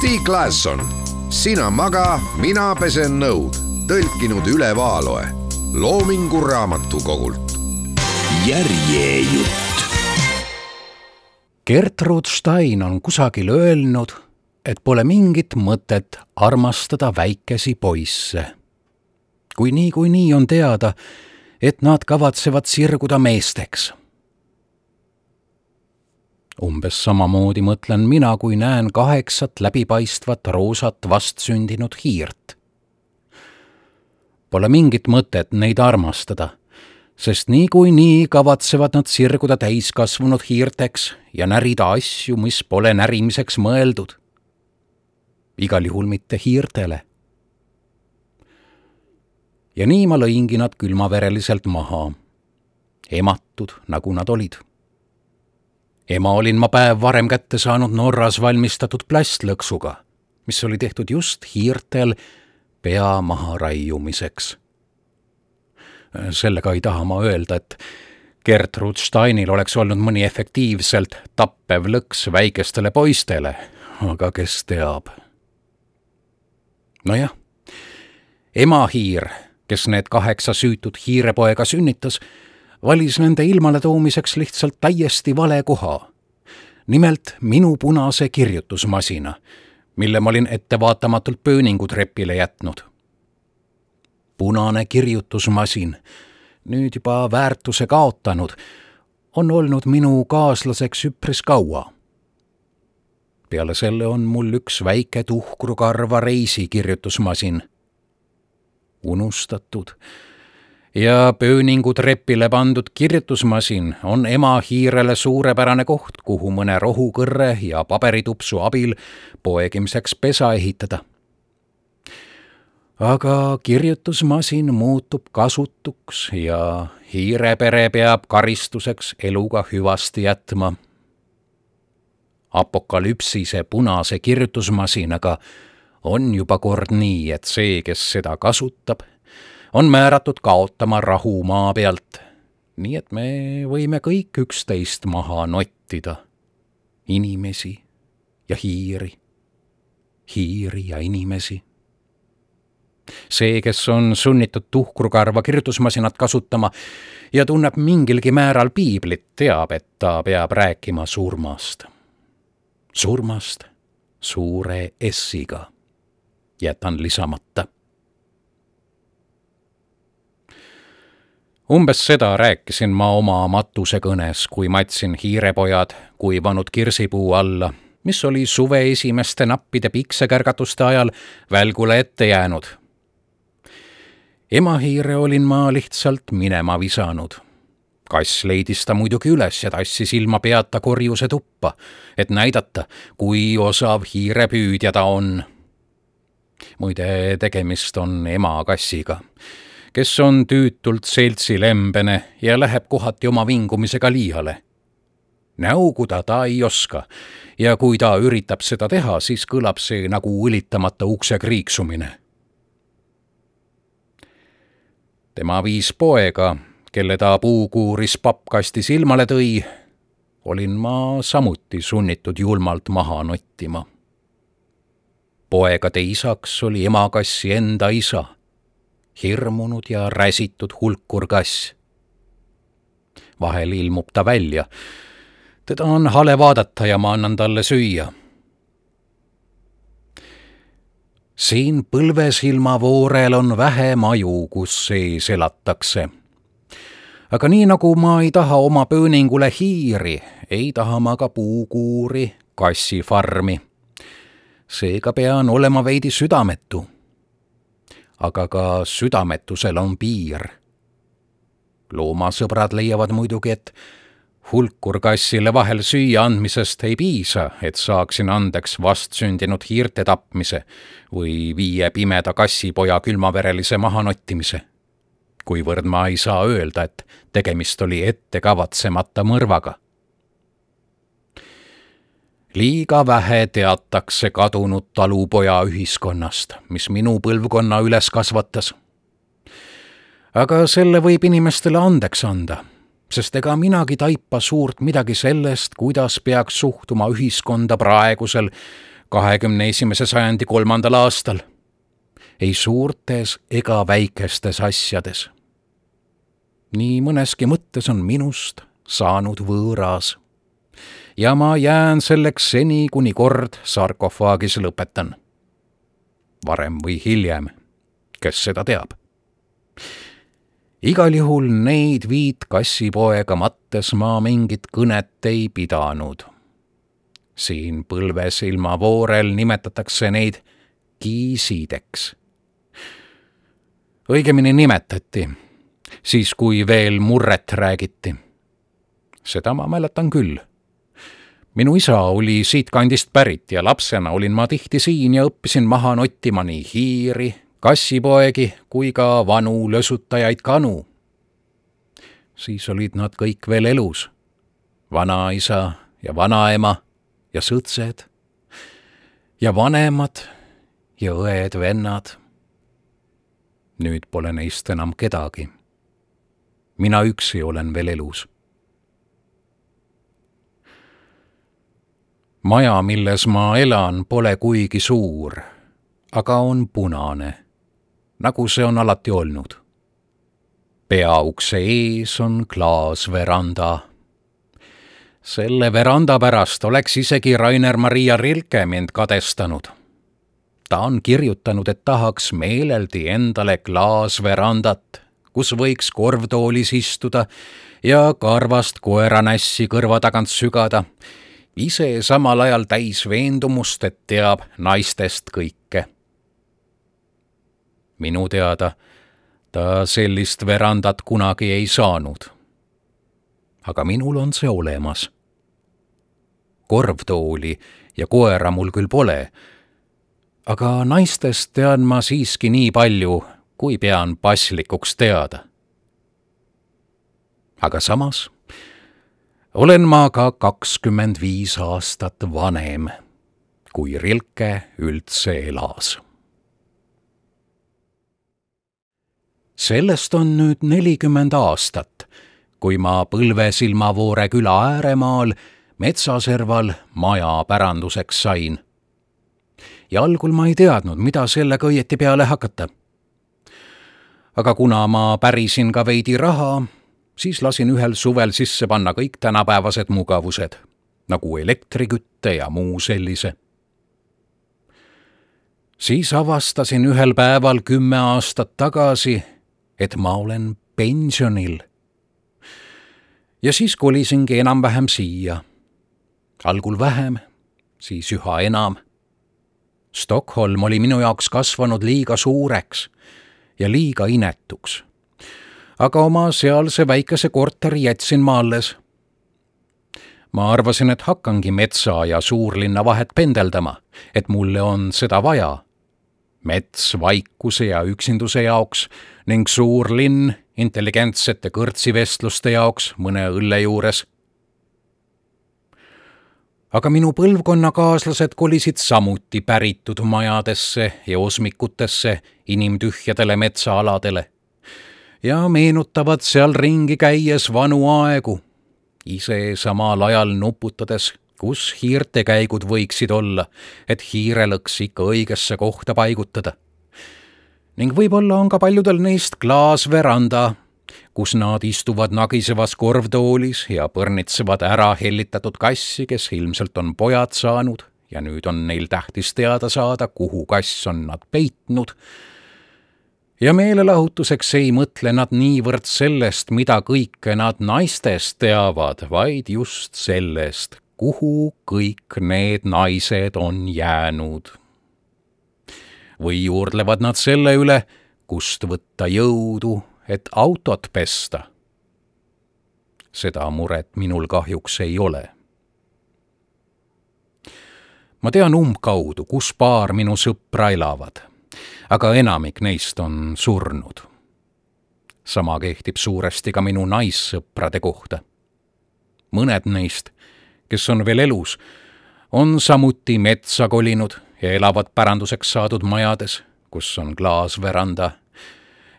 Stig Laasson, Sina maga, mina pesen nõud, tõlkinud Üle Vaaloe Loomingu Raamatukogult. järjejutt. Gertrud Stein on kusagil öelnud, et pole mingit mõtet armastada väikesi poisse. kui niikuinii on teada, et nad kavatsevad sirguda meesteks umbes samamoodi mõtlen mina, kui näen kaheksat läbipaistvat roosat vastsündinud hiirt. Pole mingit mõtet neid armastada, sest niikuinii kavatsevad nad sirguda täiskasvanud hiirteks ja närida asju, mis pole närimiseks mõeldud. igal juhul mitte hiirtele. ja nii ma lõingi nad külmavereliselt maha, ematud, nagu nad olid ema olin ma päev varem kätte saanud Norras valmistatud plastlõksuga, mis oli tehtud just hiirtel pea maha raiumiseks. sellega ei taha ma öelda, et Gertrud Steinil oleks olnud mõni efektiivselt tappev lõks väikestele poistele, aga kes teab. nojah, ema hiir, kes need kaheksa süütut hiirepoega sünnitas, valis nende ilmale toomiseks lihtsalt täiesti vale koha. nimelt minu punase kirjutusmasina, mille ma olin ettevaatamatult pööningutrepile jätnud. punane kirjutusmasin, nüüd juba väärtuse kaotanud, on olnud minu kaaslaseks üpris kaua. peale selle on mul üks väike tuhkrukarva reisikirjutusmasin, unustatud ja pööningutrepile pandud kirjutusmasin on ema hiirele suurepärane koht, kuhu mõne rohukõrre ja paberitupsu abil poegimiseks pesa ehitada. aga kirjutusmasin muutub kasutuks ja hiirepere peab karistuseks eluga hüvasti jätma. apokalüpsise punase kirjutusmasinaga on juba kord nii, et see, kes seda kasutab, on määratud kaotama rahu maa pealt. nii et me võime kõik üksteist maha nottida. inimesi ja hiiri, hiiri ja inimesi. see, kes on sunnitud tuhkrukarva kirjutusmasinat kasutama ja tunneb mingilgi määral piiblit, teab, et ta peab rääkima surmast. surmast suure S-iga. jätan lisamata umbes seda rääkisin ma oma matusekõnes, kui matsin hiirepojad kuivanud kirsipuu alla, mis oli suve esimeste nappide piksekärgatuste ajal välgule ette jäänud. emahiire olin ma lihtsalt minema visanud. kass leidis ta muidugi üles ja tassis ilma peata korjuse tuppa, et näidata, kui osav hiirepüüdja ta on. muide, tegemist on ema kassiga kes on tüütult seltsilembene ja läheb kohati oma vingumisega liiale. näuguda ta ei oska ja kui ta üritab seda teha, siis kõlab see nagu õlitamata ukse kriiksumine. tema viis poega, kelle ta puukuuris pappkasti silmale tõi, olin ma samuti sunnitud julmalt maha nottima. poegade isaks oli emakassi enda isa hirmunud ja räsitud hulkurkass. vahel ilmub ta välja. teda on hale vaadata ja ma annan talle süüa. siin põlvesilmavoorel on vähe maju, kus sees elatakse. aga nii nagu ma ei taha oma pööningule hiiri, ei taha ma ka puukuuri, kassifarmi seega pean olema veidi südametu. Aga ka südametusel on piir. loomasõbrad leiavad muidugi, et hulkurkassile vahel süüa andmisest ei piisa, et saaksin andeks vastsündinud hiirte tapmise või viie pimeda kassipoja külmaverelise mahanottimise. kuivõrd ma ei saa öelda, et tegemist oli ettekavatsemata mõrvaga. Liiga vähe teatakse kadunud talupoja ühiskonnast, mis minu põlvkonna üles kasvatas. aga selle võib inimestele andeks anda sest ega minagi taipa suurt midagi sellest, kuidas peaks suhtuma ühiskonda praegusel kahekümne esimese sajandi kolmandal aastal. ei suurtes ega väikestes asjades. nii mõneski mõttes on minust saanud võõras. Ja ma jään selleks seni, kuni kord sarkofaagis lõpetan. varem või hiljem, kes seda teab igal juhul neid viit kassipoega mattes ma mingit kõnet ei pidanud. siin põlvesilma voorel nimetatakse neid kiisideks. õigemini nimetati, siis kui veel murret räägiti. seda ma mäletan küll minu isa oli siitkandist pärit ja lapsena olin ma tihti siin ja õppisin maha nottima nii hiiri, kassipoegi kui ka vanu lösutajaid kanu. siis olid nad kõik veel elus, vanaisa ja vanaema ja sõtsed ja vanemad ja õed-vennad. nüüd pole neist enam kedagi. mina üksi olen veel elus. Maja, milles ma elan, pole kuigi suur, aga on punane nagu see on alati olnud. peaukse ees on klaasveranda. selle veranda pärast oleks isegi Rainer Maria Rilke mind kadestanud. ta on kirjutanud, et tahaks meeleldi endale klaasverandat, kus võiks korvtoolis istuda ja karvast koeranässi kõrva tagant sügada, ise samal ajal täis veendumust, et teab naistest kõike minu teada ta sellist verandat kunagi ei saanud. aga minul on see olemas. korvtooli ja koera mul küll pole, aga naistest tean ma siiski nii palju, kui pean passlikuks teada. aga samas olen ma ka kakskümmend viis aastat vanem, kui Rilke üldse elas sellest on nüüd nelikümmend aastat, kui ma Põlve-Silmavoore küla ääremaal metsaserval maja päranduseks sain. ja algul ma ei teadnud, mida sellega õieti peale hakata. aga kuna ma pärisin ka veidi raha, siis lasin ühel suvel sisse panna kõik tänapäevased mugavused, nagu elektrikütte ja muu sellise siis avastasin ühel päeval kümme aastat tagasi, et ma olen pensionil. ja siis kolisingi enam-vähem siia. algul vähem, siis üha enam. Stockholm oli minu jaoks kasvanud liiga suureks ja liiga inetuks. Aga oma sealse väikese korteri jätsin ma alles. ma arvasin, et hakkangi metsa ja suurlinna vahet pendeldama, et mulle on seda vaja mets vaikuse ja üksinduse jaoks ning suur linn intelligentsete kõrtsivestluste jaoks mõne õlle juures. aga minu põlvkonnakaaslased kolisid samuti päritud majadesse ja osmikutesse inimtühjadele metsaaladele ja meenutavad seal ringi käies vanu aegu, ise samal ajal nuputades kus hiirtekäigud võiksid olla, et hiirelõks ikka õigesse kohta paigutada. ning võib-olla on ka paljudel neist klaasveranda, kus nad istuvad nagisevas korvtoolis ja põrnitsevad ära hellitatud kassi, kes ilmselt on pojad saanud ja nüüd on neil tähtis teada saada, kuhu kass on nad peitnud ja meelelahutuseks ei mõtle nad niivõrd sellest, mida kõike nad naistest teavad, vaid just sellest, kuhu kõik need naised on jäänud või juurdlevad nad selle üle, kust võtta jõudu, et autot pesta. seda muret minul kahjuks ei ole. ma tean umbkaudu, kus paar minu sõpra elavad, aga enamik neist on surnud. sama kehtib suuresti ka minu naissõprade kohta. mõned neist, kes on veel elus, on samuti metsa kolinud ja elavad päranduseks saadud majades, kus on klaasveranda.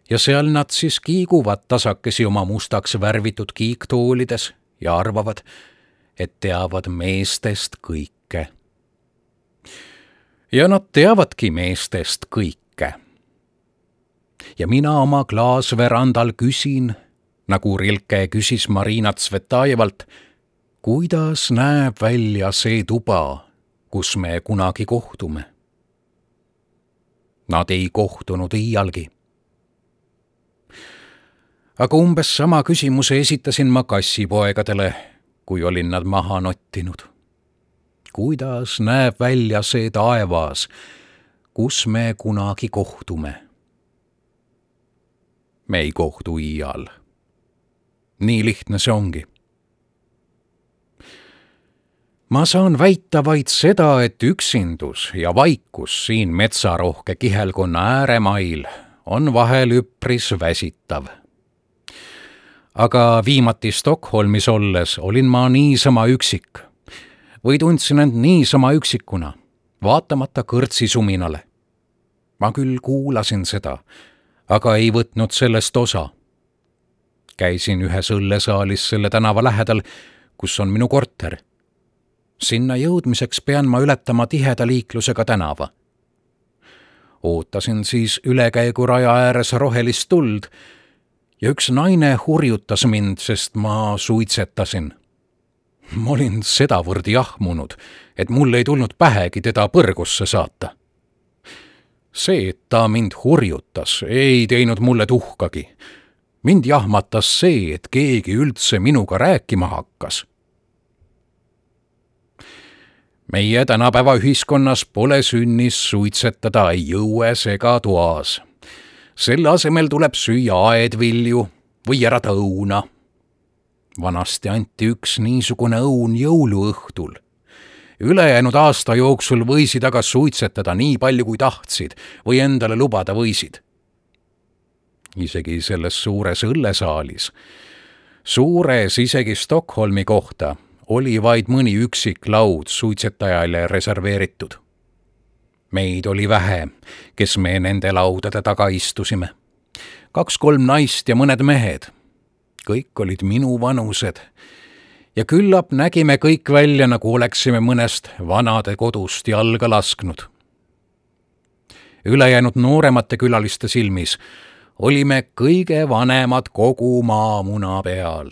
ja seal nad siis kiiguvad tasakesi oma mustaks värvitud kiiktoolides ja arvavad, et teavad meestest kõike. ja nad teavadki meestest kõike. Ja mina oma klaasverandal küsin, nagu Rilke küsis Marina Tsvetajevalt, kuidas näeb välja see tuba kus me kunagi kohtume. Nad ei kohtunud iialgi. aga umbes sama küsimuse esitasin ma kassipoegadele, kui olin nad maha nottinud. kuidas näeb välja see taevas, kus me kunagi kohtume? me ei kohtu iial. nii lihtne see ongi ma saan väita vaid seda, et üksindus ja vaikus siin metsarohke kihelkonna ääremail on vahel üpris väsitav. aga viimati Stockholmis olles olin ma niisama üksik või tundsin end niisama üksikuna, vaatamata kõrtsi suminale. ma küll kuulasin seda, aga ei võtnud sellest osa. käisin ühes õllesaalis selle tänava lähedal, kus on minu korter sinna jõudmiseks pean ma ületama tiheda liiklusega tänava. ootasin siis ülekäiguraja ääres rohelist tuld ja üks naine hurjutas mind, sest ma suitsetasin. Ma olin sedavõrd jahmunud, et mul ei tulnud pähegi teda põrgusse saata. see, et ta mind hurjutas, ei teinud mulle tuhkagi. mind jahmatas see, et keegi üldse minuga rääkima hakkas meie tänapäeva ühiskonnas pole sünnis suitsetada ei õues ega toas. selle asemel tuleb süüa aedvilju või ära õuna. Vanasti anti üks niisugune õun jõuluõhtul. ülejäänud aasta jooksul võisid aga suitsetada nii palju, kui tahtsid või endale lubada võisid. isegi selles suures õllesaalis, suures isegi Stockholmi kohta oli vaid mõni üksik laud suitsetajale reserveeritud. meid oli vähe, kes me nende laudade taga istusime. kaks-kolm naist ja mõned mehed. Kõik olid minuvanused ja küllap nägime kõik välja, nagu oleksime mõnest vanade kodust jalga lasknud. ülejäänud nooremate külaliste silmis olime kõige vanemad kogu maamuna peal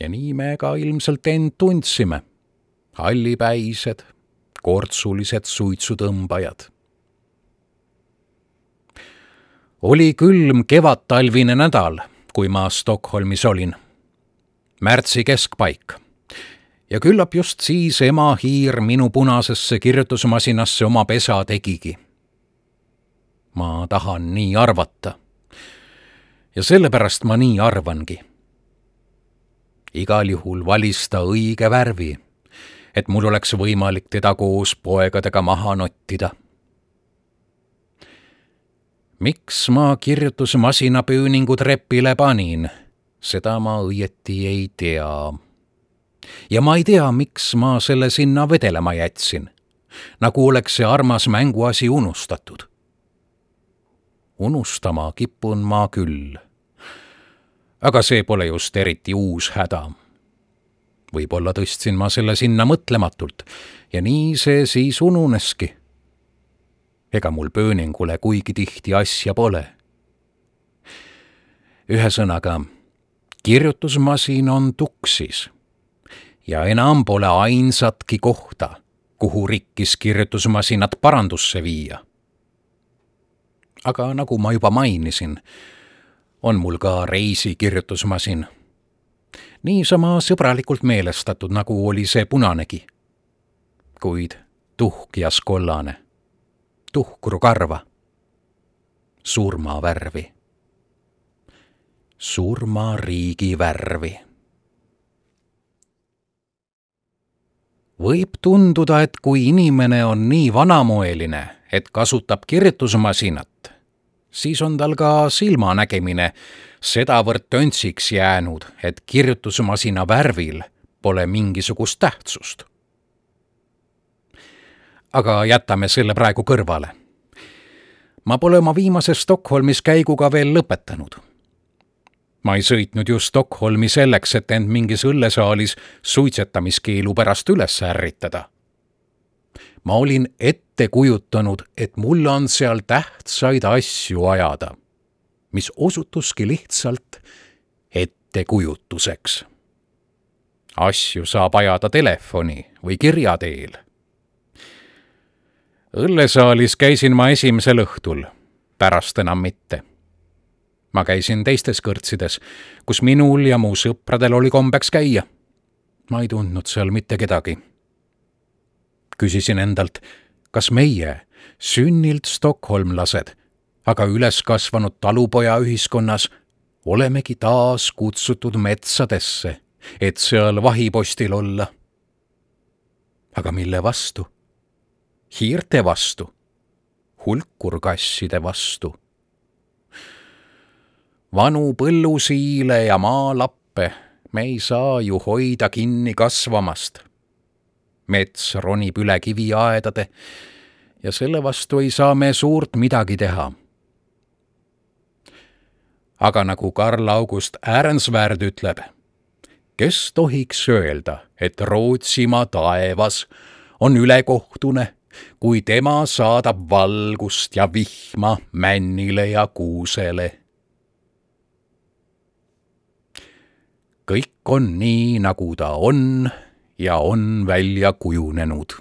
ja nii me ka ilmselt end tundsime. hallipäised, kortsulised suitsutõmbajad. oli külm kevadtalvine nädal, kui ma Stockholmis olin. märtsi keskpaik. ja küllap just siis ema hiir minu punasesse kirjutusmasinasse oma pesa tegigi. ma tahan nii arvata. ja sellepärast ma nii arvangi igal juhul valis ta õige värvi, et mul oleks võimalik teda koos poegadega maha nottida. Miks ma kirjutusmasina pööningu trepile panin, seda ma õieti ei tea. ja ma ei tea, miks ma selle sinna vedelema jätsin, nagu oleks see armas mänguasi unustatud. unustama kipun ma küll aga see pole just eriti uus häda. võib-olla tõstsin ma selle sinna mõtlematult ja nii see siis ununeski. Ega mul pööningule kuigi tihti asja pole. ühesõnaga, kirjutusmasin on tuksis ja enam pole ainsatki kohta, kuhu rikkis kirjutusmasinat parandusse viia. aga nagu ma juba mainisin, on mul ka reisikirjutusmasin. niisama sõbralikult meelestatud, nagu oli see punanegi. kuid tuhkjas kollane. tuhkru karva, surmavärvi, surmariigi värvi. võib tunduda, et kui inimene on nii vanamoeline, et kasutab kirjutusmasinat, siis on tal ka silmanägemine sedavõrd töntsiks jäänud, et kirjutusmasina värvil pole mingisugust tähtsust. Aga jätame selle praegu kõrvale. ma pole oma viimase Stockholmis käiguga veel lõpetanud. ma ei sõitnud ju Stockholmi selleks, et end mingis õllesaalis suitsetamiskeelu pärast üles ärritada. ma olin ette kujutanud, et mul on seal tähtsaid asju ajada, mis osutuski lihtsalt ettekujutuseks asju saab ajada telefoni või kirja teel. Õllesaalis käisin ma esimesel õhtul, pärast enam mitte. ma käisin teistes kõrtsides, kus minul ja mu sõpradel oli kombeks käia. ma ei tundnud seal mitte kedagi. küsisin endalt, kas meie, sünnilt stokholmlased, aga üles kasvanud talupojaühiskonnas, olemegi taas kutsutud metsadesse et seal vahipostil olla. aga mille vastu? Hiirte vastu, hulkurkasside vastu. vanu põllusiile ja maalappe me ei saa ju hoida kinni kasvamast. mets ronib üle kiviaedade ja selle vastu ei saa me suurt midagi teha aga nagu Karl August Ärnsvärd ütleb kes tohiks öelda, et Rootsimaa taevas on ülekohtune, kui tema saadab valgust ja vihma männile ja kuusele. kõik on nii, nagu ta on ja on välja kujunenud.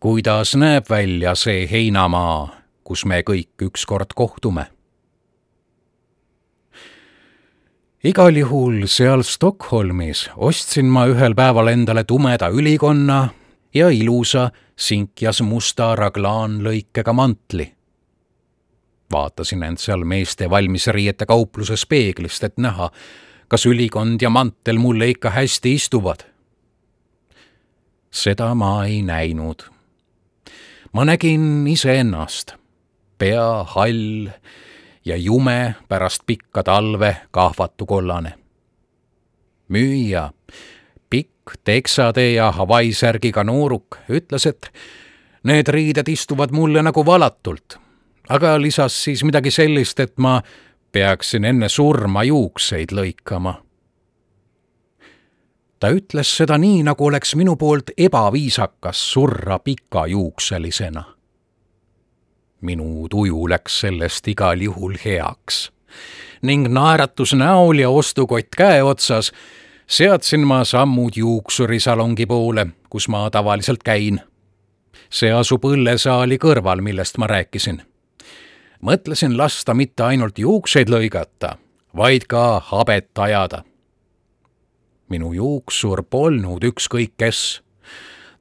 kuidas näeb välja see heinamaa, kus me kõik ükskord kohtume igal juhul seal Stockholmis ostsin ma ühel päeval endale tumeda ülikonna ja ilusa sinkjas musta raglaanlõikega mantli. vaatasin end seal meeste valmisriiete kaupluses peeglist, et näha, kas ülikond ja mantel mulle ikka hästi istuvad. seda ma ei näinud. ma nägin iseennast, pea hall ja jume pärast pikka talve kahvatukollane. müüja, teksatee ja Hawaii-särgiga nooruk ütles, et need riided istuvad mulle nagu valatult, aga lisas siis midagi sellist, et ma peaksin enne surma juukseid lõikama ta ütles seda nii, nagu oleks minu poolt ebaviisakas surra pikajuukselisena minu tuju läks sellest igal juhul heaks. ning naeratus näol ja ostukott käe otsas seadsin ma sammud juuksurisalongi poole, kus ma tavaliselt käin. see asub õllesaali kõrval, millest ma rääkisin. mõtlesin lasta mitte ainult juukseid lõigata, vaid ka habet ajada. minu juuksur polnud ükskõik kes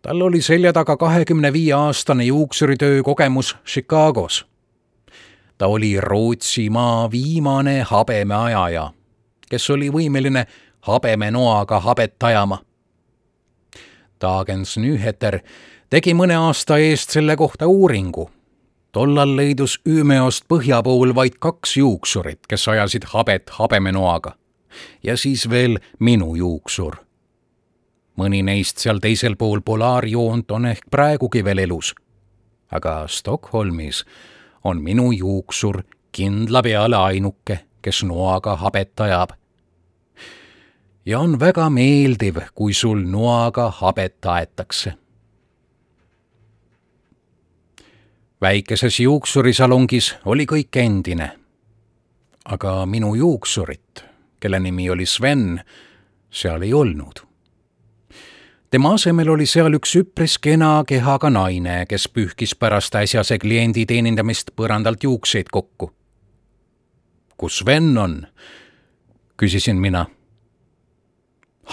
tal oli selja taga kahekümne viie aastane juuksuritöö kogemus Chicagos. ta oli Rootsimaa viimane habemeajaja, kes oli võimeline habemenoaga habet ajama. Dagens Nyheter tegi mõne aasta eest selle kohta uuringu. tollal leidus Ümeost põhja pool vaid kaks juuksurit, kes ajasid habet habemenoaga. ja siis veel minu juuksur mõni neist seal teisel pool polaarjoont on ehk praegugi veel elus. aga Stockholmis on minu juuksur kindla peale ainuke, kes noaga habet ajab. Ja on väga meeldiv, kui sul noaga habet aetakse. väikeses juuksurisalongis oli kõik endine. aga minu juuksurit, kelle nimi oli Sven, seal ei olnud tema asemel oli seal üks üpris kena kehaga naine, kes pühkis pärast äsjase kliendi teenindamist põrandalt juukseid kokku. kus Sven on? küsisin mina.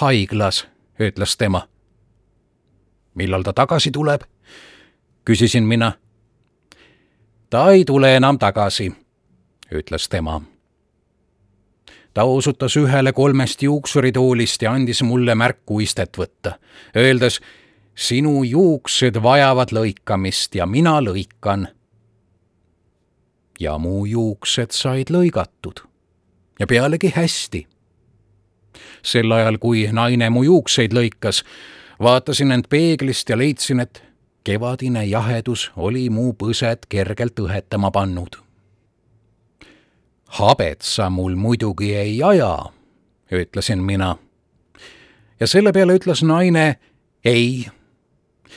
Haiglas, ütles tema. millal ta tagasi tuleb? küsisin mina. ta ei tule enam tagasi, ütles tema. ta osutas ühele kolmest juuksuritoolist ja andis mulle märku istet võtta, öeldes sinu juuksed vajavad lõikamist ja mina lõikan. ja mu juuksed said lõigatud ja pealegi hästi. Sel ajal, kui naine mu juukseid lõikas, vaatasin end peeglist ja leidsin, et kevadine jahedus oli mu põsed kergelt õhetama pannud. habet sa mul muidugi ei aja, ütlesin mina. ja selle peale ütles naine ei,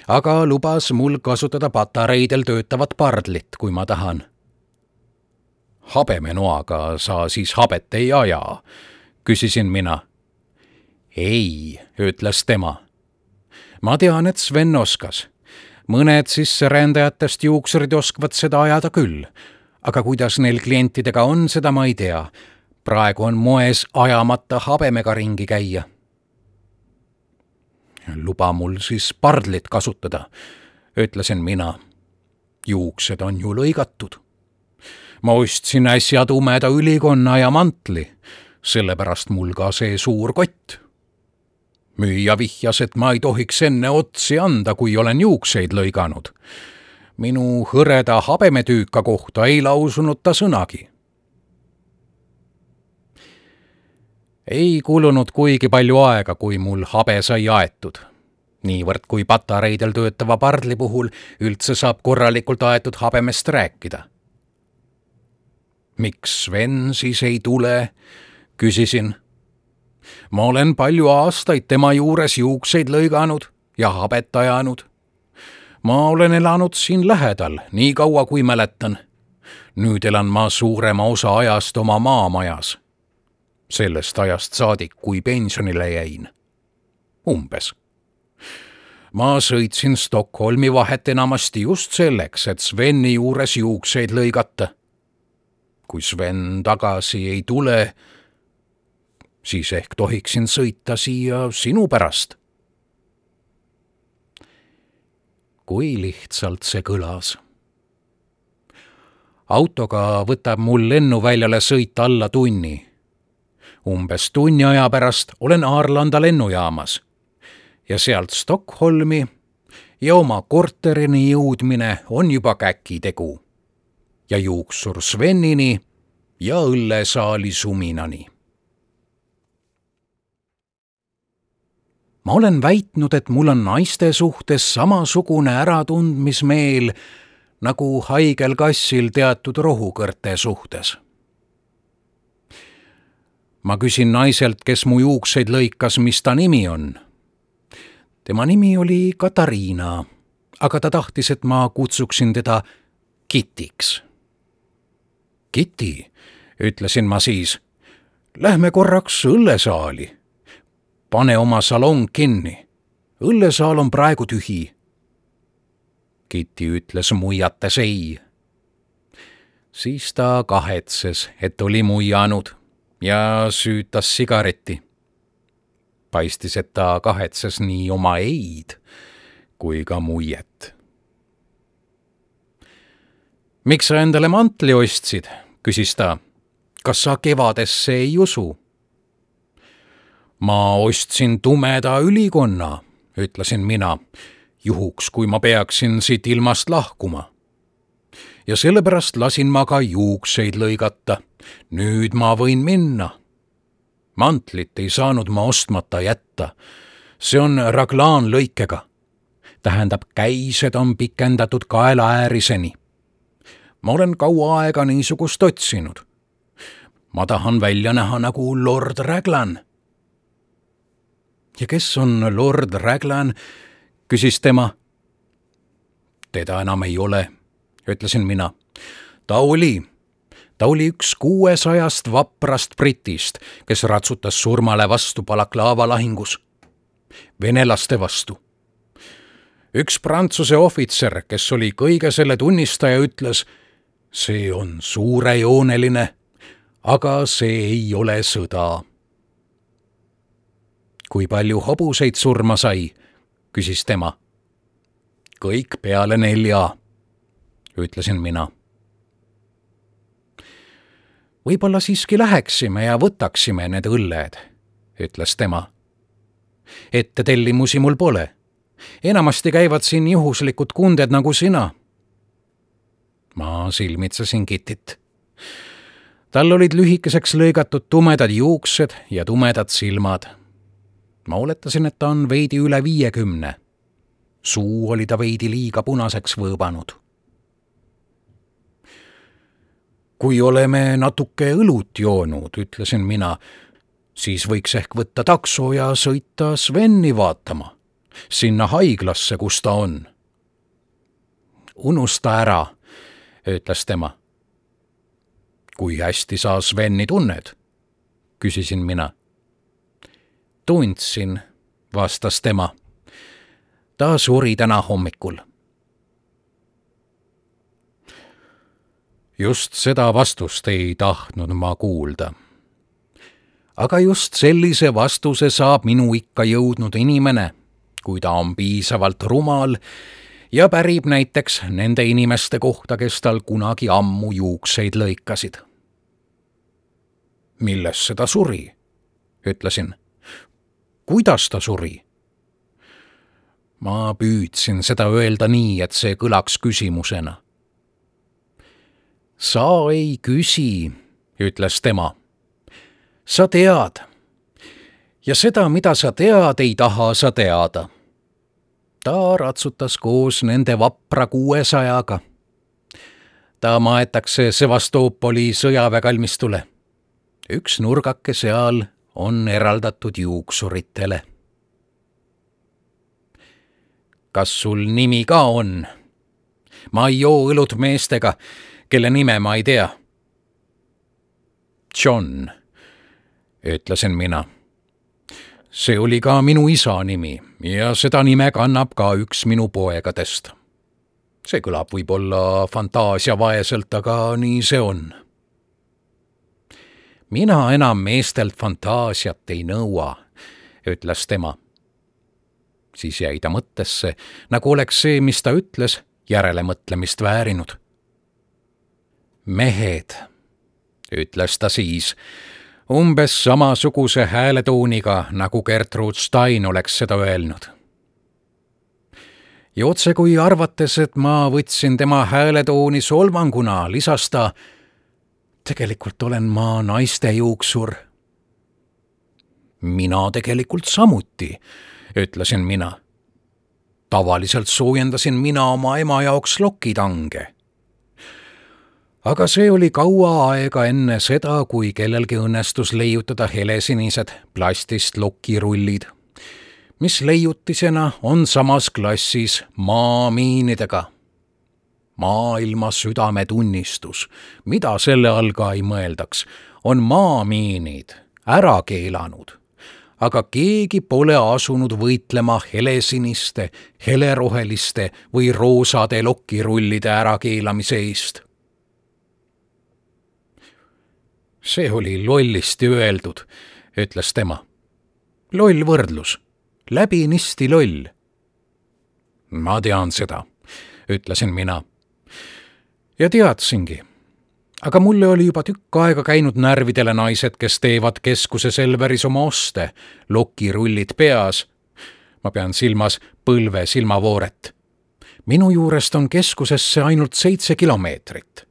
aga lubas mul kasutada patareidel töötavat pardlit, kui ma tahan habemenoaga sa siis habet ei aja? küsisin mina. Ei, ütles tema. ma tean, et Sven oskas. mõned sisserändajatest juuksurid oskavad seda ajada küll, aga kuidas neil klientidega on, seda ma ei tea. praegu on moes ajamata habemega ringi käia. luba mul siis pardlit kasutada, ütlesin mina. juuksed on ju lõigatud ma ostsin äsja tumeda ülikonna ja mantli, sellepärast mul ka see suur kott. Müüja vihjas, et ma ei tohiks enne otsi anda, kui olen juukseid lõiganud. minu hõreda habemetüüka kohta ei lausunud ta sõnagi. ei kulunud kuigi palju aega, kui mul habe sai aetud niivõrd kui patareidel töötava pardli puhul üldse saab korralikult aetud habemest rääkida miks Sven siis ei tule? küsisin. Ma olen palju aastaid tema juures juukseid lõiganud ja habet ajanud. ma olen elanud siin lähedal nii kaua, kui mäletan. nüüd elan ma suurema osa ajast oma maamajas. sellest ajast saadik, kui pensionile jäin. umbes ma sõitsin Stockholmi vahet enamasti just selleks, et Sveni juures juukseid lõigata kui Sven tagasi ei tule, siis ehk tohiksin sõita siia sinu pärast. kui lihtsalt see kõlas. autoga võtab mul lennuväljale sõit alla tunni. umbes tunni aja pärast olen Arlanda lennujaamas ja sealt Stockholmi ja oma korterini jõudmine on juba käkitegu ja juuksur Svenini ja õllesaali suminani. Ma olen väitnud, et mul on naiste suhtes samasugune äratundmismeel nagu haigel kassil teatud rohukõrte suhtes. ma küsin naiselt, kes mu juukseid lõikas, mis ta nimi on. tema nimi oli Katariina, aga ta tahtis, et ma kutsuksin teda Kitiks Kiti, ütlesin ma siis, lähme korraks õllesaali. Pane oma salong kinni. õllesaal on praegu tühi. Kiti ütles muiates ei. siis ta kahetses, et oli muianud ja süütas sigareti. paistis, et ta kahetses nii oma ei-d kui ka muiet miks sa endale mantli ostsid, küsis ta. kas sa kevadesse ei usu? Ma ostsin tumeda ülikonna, ütlesin mina, juhuks, kui ma peaksin siit ilmast lahkuma. ja sellepärast lasin ma ka juukseid lõigata. nüüd ma võin minna. mantlit ei saanud ma ostmata jätta. see on raglaanlõikega. tähendab, käised on pikendatud kaelaääriseni ma olen kaua aega niisugust otsinud. ma tahan välja näha nagu lord Raglan. Ja kes on lord Raglan? küsis tema. teda enam ei ole, ütlesin mina. ta oli, ta oli üks kuuesajast vaprast britist, kes ratsutas surmale vastu Balaklava lahingus. venelaste vastu üks Prantsuse ohvitser, kes oli kõige selle tunnistaja, ütles see on suurejooneline, aga see ei ole sõda. Kui palju hobuseid surma sai? küsis tema. kõik peale nelja, ütlesin mina. võib-olla siiski läheksime ja võtaksime need õlled, ütles tema. ettetellimusi mul pole. enamasti käivad siin juhuslikud kunded nagu sina. ma silmitsesin Kitit tal olid lühikeseks lõigatud tumedad juuksed ja tumedad silmad. Ma oletasin, et ta on veidi üle viiekümne. suu oli ta veidi liiga punaseks võõbanud. kui oleme natuke õlut joonud, ütlesin mina, siis võiks ehk võtta takso ja sõita Sveni vaatama, sinna haiglasse, kus ta on. unusta ära, ütles tema kui hästi sa Sveni tunned? küsisin mina. Tundsin, vastas tema. ta suri täna hommikul. just seda vastust ei tahtnud ma kuulda. aga just sellise vastuse saab minu ikka jõudnud inimene, kui ta on piisavalt rumal ja pärib näiteks nende inimeste kohta, kes tal kunagi ammu juukseid lõikasid millesse ta suri? ütlesin. Kuidas ta suri? ma püüdsin seda öelda nii, et see kõlaks küsimusena. sa ei küsi, ütles tema. sa tead. ja seda, mida sa tead, ei taha sa teada. ta ratsutas koos nende vapra kuuesajaga. ta maetakse Sevastoopoli sõjaväekalmistule üks nurgake seal on eraldatud juuksuritele. kas sul nimi ka on? ma ei joo õlut meestega, kelle nime ma ei tea. John, ütlesin mina. see oli ka minu isa nimi ja seda nime kannab ka üks minu poegadest. see kõlab võib-olla fantaasiavaeselt, aga nii see on mina enam meestelt fantaasiat ei nõua, ütles tema. siis jäi ta mõttesse, nagu oleks see, mis ta ütles, järelemõtlemist väärinud. mehed, ütles ta siis, umbes samasuguse hääletooniga, nagu Gertrude Stein oleks seda öelnud ja otsekui arvates, et ma võtsin tema hääletooni solvanguna, lisas ta tegelikult olen ma naiste juuksur. mina tegelikult samuti, ütlesin mina. tavaliselt soojendasin mina oma ema jaoks lokitange. aga see oli kaua aega enne seda, kui kellelgi õnnestus leiutada helesinised plastist lokirullid, mis leiutisena on samas klassis maamiinidega maailma südametunnistus, mida selle all ka ei mõeldaks, on maamiinid ära keelanud. aga keegi pole asunud võitlema helesiniste, heleroheliste või roosade lokirullide ärakeelamise eest. see oli lollisti öeldud, ütles tema. loll võrdlus, läbinisti loll. ma tean seda, ütlesin mina ja teadsingi. aga mulle oli juba tükk aega käinud närvidele naised, kes teevad keskuse Selveris oma oste, lokirullid peas. ma pean silmas põlve silmavooret. minu juurest on keskusesse ainult seitse kilomeetrit.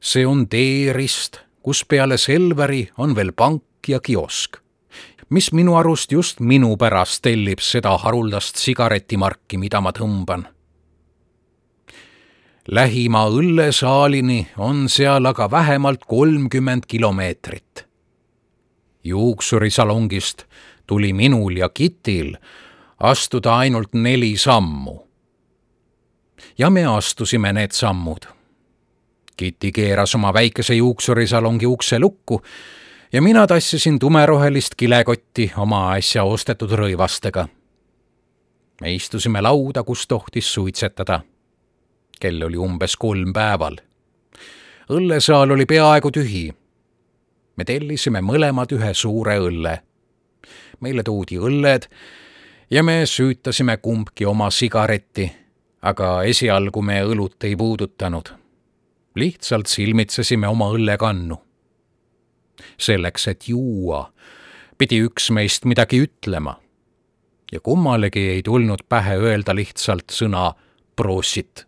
see on teerist, kus peale Selveri on veel pank ja kiosk mis minu arust just minu pärast tellib seda haruldast sigaretimarki, mida ma tõmban lähima õllesaalini on seal aga vähemalt kolmkümmend kilomeetrit. juuksurisalongist tuli minul ja Kitil astuda ainult neli sammu. ja me astusime need sammud. Kiti keeras oma väikese juuksurisalongi ukse lukku ja mina tassisin tumerohelist kilekotti oma äsja ostetud rõivastega. me istusime lauda, kus tohtis suitsetada kell oli umbes kolm päeval. õllesaal oli peaaegu tühi. me tellisime mõlemad ühe suure õlle. meile toodi õlled ja me süütasime kumbki oma sigaretti, aga esialgu me õlut ei puudutanud. lihtsalt silmitsesime oma õllekannu. selleks, et juua, pidi üks meist midagi ütlema. ja kummalegi ei tulnud pähe öelda lihtsalt sõna proosit.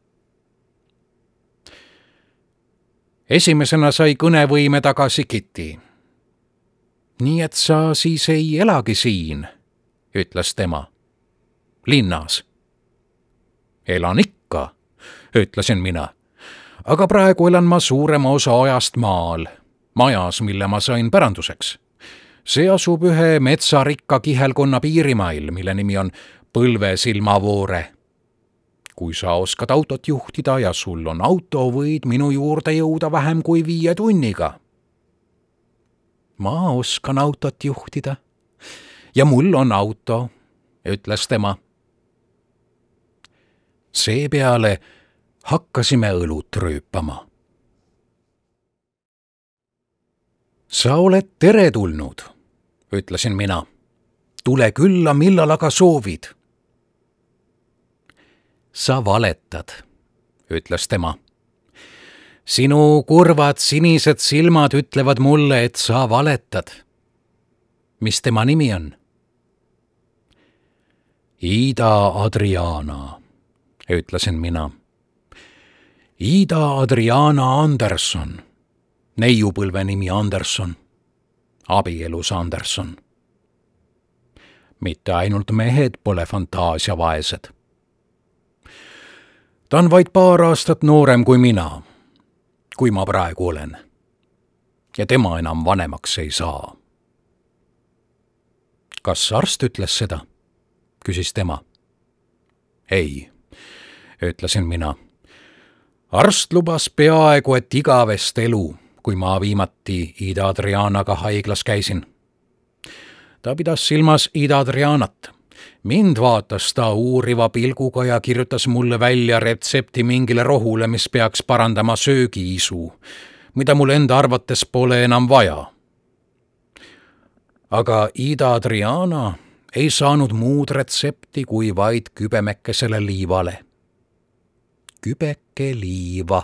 Esimesena sai kõnevõime tagasi Kitty. nii et sa siis ei elagi siin, ütles tema. linnas elan ikka, ütlesin mina. aga praegu elan ma suurema osa ajast maal, majas, mille ma sain päranduseks. see asub ühe metsarikka kihelkonna piirimail, mille nimi on Põlvesilmavoore. Kui sa oskad autot juhtida ja sul on auto, võid minu juurde jõuda vähem kui viie tunniga. ma oskan autot juhtida ja mul on auto, ütles tema seepeale hakkasime õlut rööpama. sa oled teretulnud, ütlesin mina. tule külla, millal aga soovid. Sa valetad, ütles tema. sinu kurvad sinised silmad ütlevad mulle, et sa valetad. mis tema nimi on? Ida Adriana ütlesin mina. Ida Adriana Anderson, neiupõlve nimi Anderson, abielus Anderson. mitte ainult mehed pole fantaasiavaesed. Ta on vaid paar aastat noorem kui mina, kui ma praegu olen. ja tema enam vanemaks ei saa. kas arst ütles seda? küsis tema. ei ütlesin mina. arst lubas peaaegu et igavest elu, kui ma viimati Ida Adrianaga haiglas käisin. ta pidas silmas Ida Adrianat. Mind vaatas ta uuriva pilguga ja kirjutas mulle välja retsepti mingile rohule, mis peaks parandama söögiisu, mida mul enda arvates pole enam vaja. aga Ida Adriana ei saanud muud retsepti kui vaid kübemekesele liivale kübeke liiva,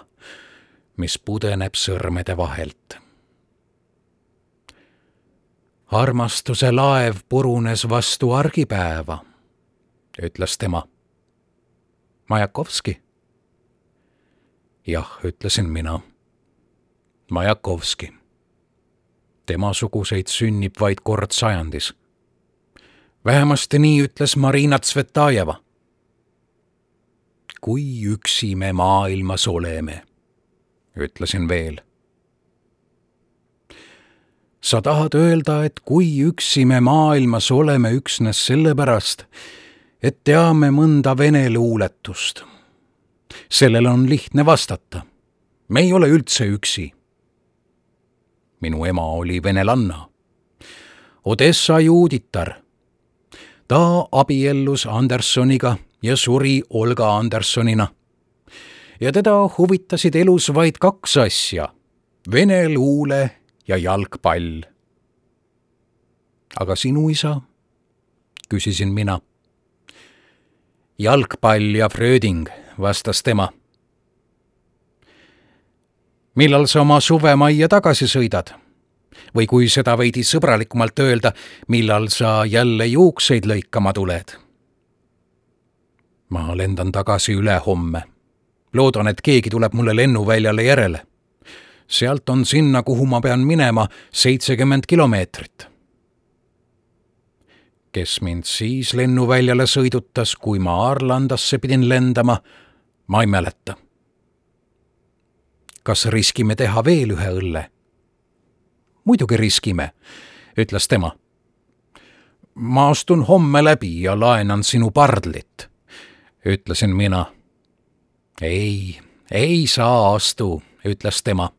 mis pudeneb sõrmede vahelt. Armastuse laev purunes vastu argipäeva, ütles tema. Majakovski. jah, ütlesin mina. Majakovski. temasuguseid sünnib vaid kord sajandis. vähemasti nii ütles Marina Tsvetajeva kui üksi me maailmas oleme, ütlesin veel. Sa tahad öelda, et kui üksi me maailmas oleme üksnes sellepärast, et teame mõnda vene luuletust. sellele on lihtne vastata. me ei ole üldse üksi. minu ema oli venelanna, Odessa juuditar. ta abiellus Andersoniga ja suri Olga Andersonina. ja teda huvitasid elus vaid kaks asja, vene luule ja jalgpall. aga sinu isa? küsisin mina. jalgpall ja Fröding, vastas tema. millal sa oma suvemajja tagasi sõidad? või kui seda veidi sõbralikumalt öelda, millal sa jälle juukseid lõikama tuled ma lendan tagasi ülehomme. loodan, et keegi tuleb mulle lennuväljale järele. Sealt on sinna, kuhu ma pean minema, seitsekümmend kilomeetrit. kes mind siis lennuväljale sõidutas, kui ma Arlandasse pidin lendama, ma ei mäleta. kas riskime teha veel ühe õlle? muidugi riskime, ütles tema ma astun homme läbi ja laenan sinu pardlit ütlesin mina. ei, ei saa astu, ütles tema.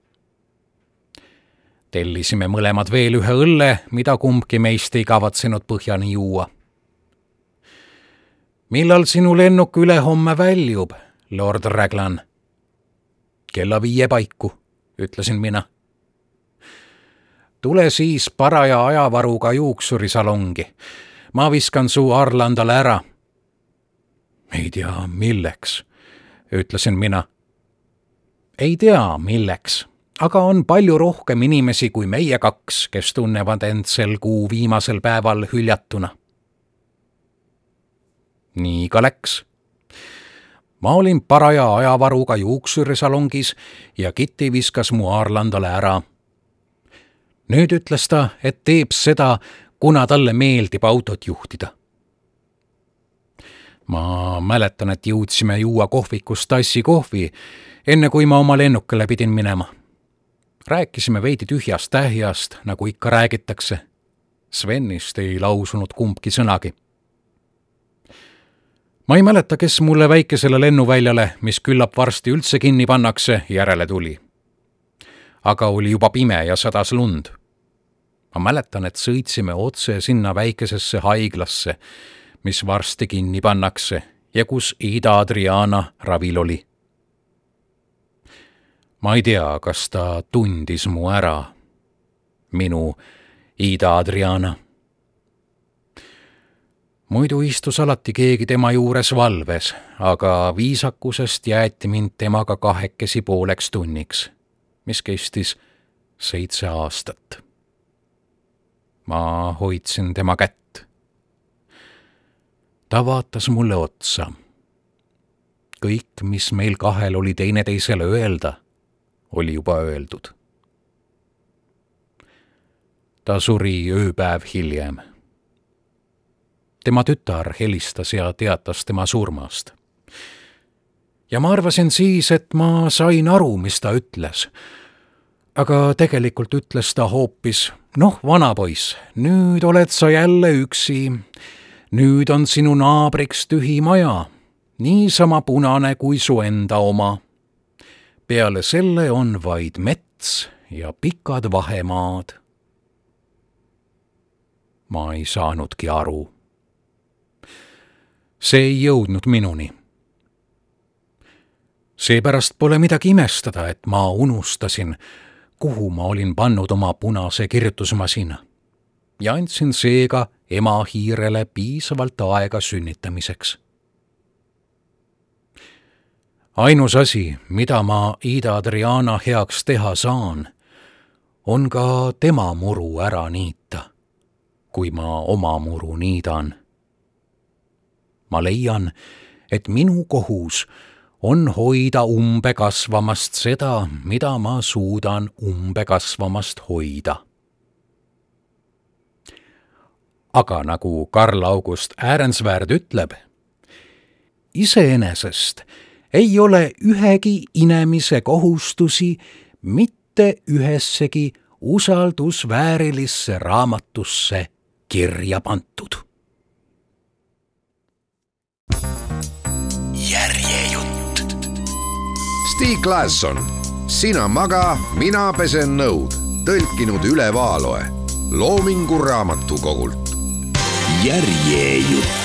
Tellisime mõlemad veel ühe õlle, mida kumbki meist ei kavatsenud põhjani juua. millal sinu lennuk ülehomme väljub, lord Raglan? kella viie paiku, ütlesin mina. tule siis paraja ajavaruga juuksurisalongi. ma viskan su Arlandale ära ei tea, milleks, ütlesin mina. ei tea, milleks, aga on palju rohkem inimesi kui meie kaks, kes tunnevad end sel kuu viimasel päeval hüljatuna. nii ka läks ma olin paraja ajavaruga juuksurisalongis ja Kitty viskas mu aarlandale ära. nüüd ütles ta, et teeb seda, kuna talle meeldib autot juhtida. ma mäletan, et jõudsime juua kohvikus tassi kohvi, enne kui ma oma lennukile pidin minema. Rääkisime veidi tühjast tähjast, nagu ikka räägitakse. Svenist ei lausunud kumbki sõnagi ma ei mäleta, kes mulle väikesele lennuväljale, mis küllap varsti üldse kinni pannakse, järele tuli. aga oli juba pime ja sadas lund. ma mäletan, et sõitsime otse sinna väikesesse haiglasse, mis varsti kinni pannakse ja kus Ida Adriana ravil oli. Ma ei tea, kas ta tundis mu ära, minu Ida Adriana muidu istus alati keegi tema juures valves, aga viisakusest jäeti mind temaga kahekesi pooleks tunniks, mis kestis seitse aastat. ma hoidsin tema kätt. ta vaatas mulle otsa. kõik, mis meil kahel oli teineteisele öelda, oli juba öeldud. ta suri ööpäev hiljem tema tütar helistas ja teatas tema surmast. ja ma arvasin siis, et ma sain aru, mis ta ütles. aga tegelikult ütles ta hoopis, noh, vanapoiss, nüüd oled sa jälle üksi. nüüd on sinu naabriks tühi maja, niisama punane kui su enda oma. Peale selle on vaid mets ja pikad vahemaad ma ei saanudki aru see ei jõudnud minuni. seepärast pole midagi imestada, et ma unustasin, kuhu ma olin pannud oma punase kirjutusmasina ja andsin seega ema hiirele piisavalt aega sünnitamiseks. Ainus asi, mida ma Ida Adriana heaks teha saan, on ka tema muru ära niita, kui ma oma muru niidan ma leian, et minu kohus on hoida umbe kasvamast seda, mida ma suudan umbe kasvamast hoida. aga nagu Karl August Äärensvärd ütleb, iseenesest ei ole ühegi inemise kohustusi mitte ühessegi usaldusväärilisse raamatusse kirja pandud. Stig Laesson, Sina maga, mina pesen nõud, tõlkinud Üle Vaaloe Loomingu Raamatukogult. järjejutt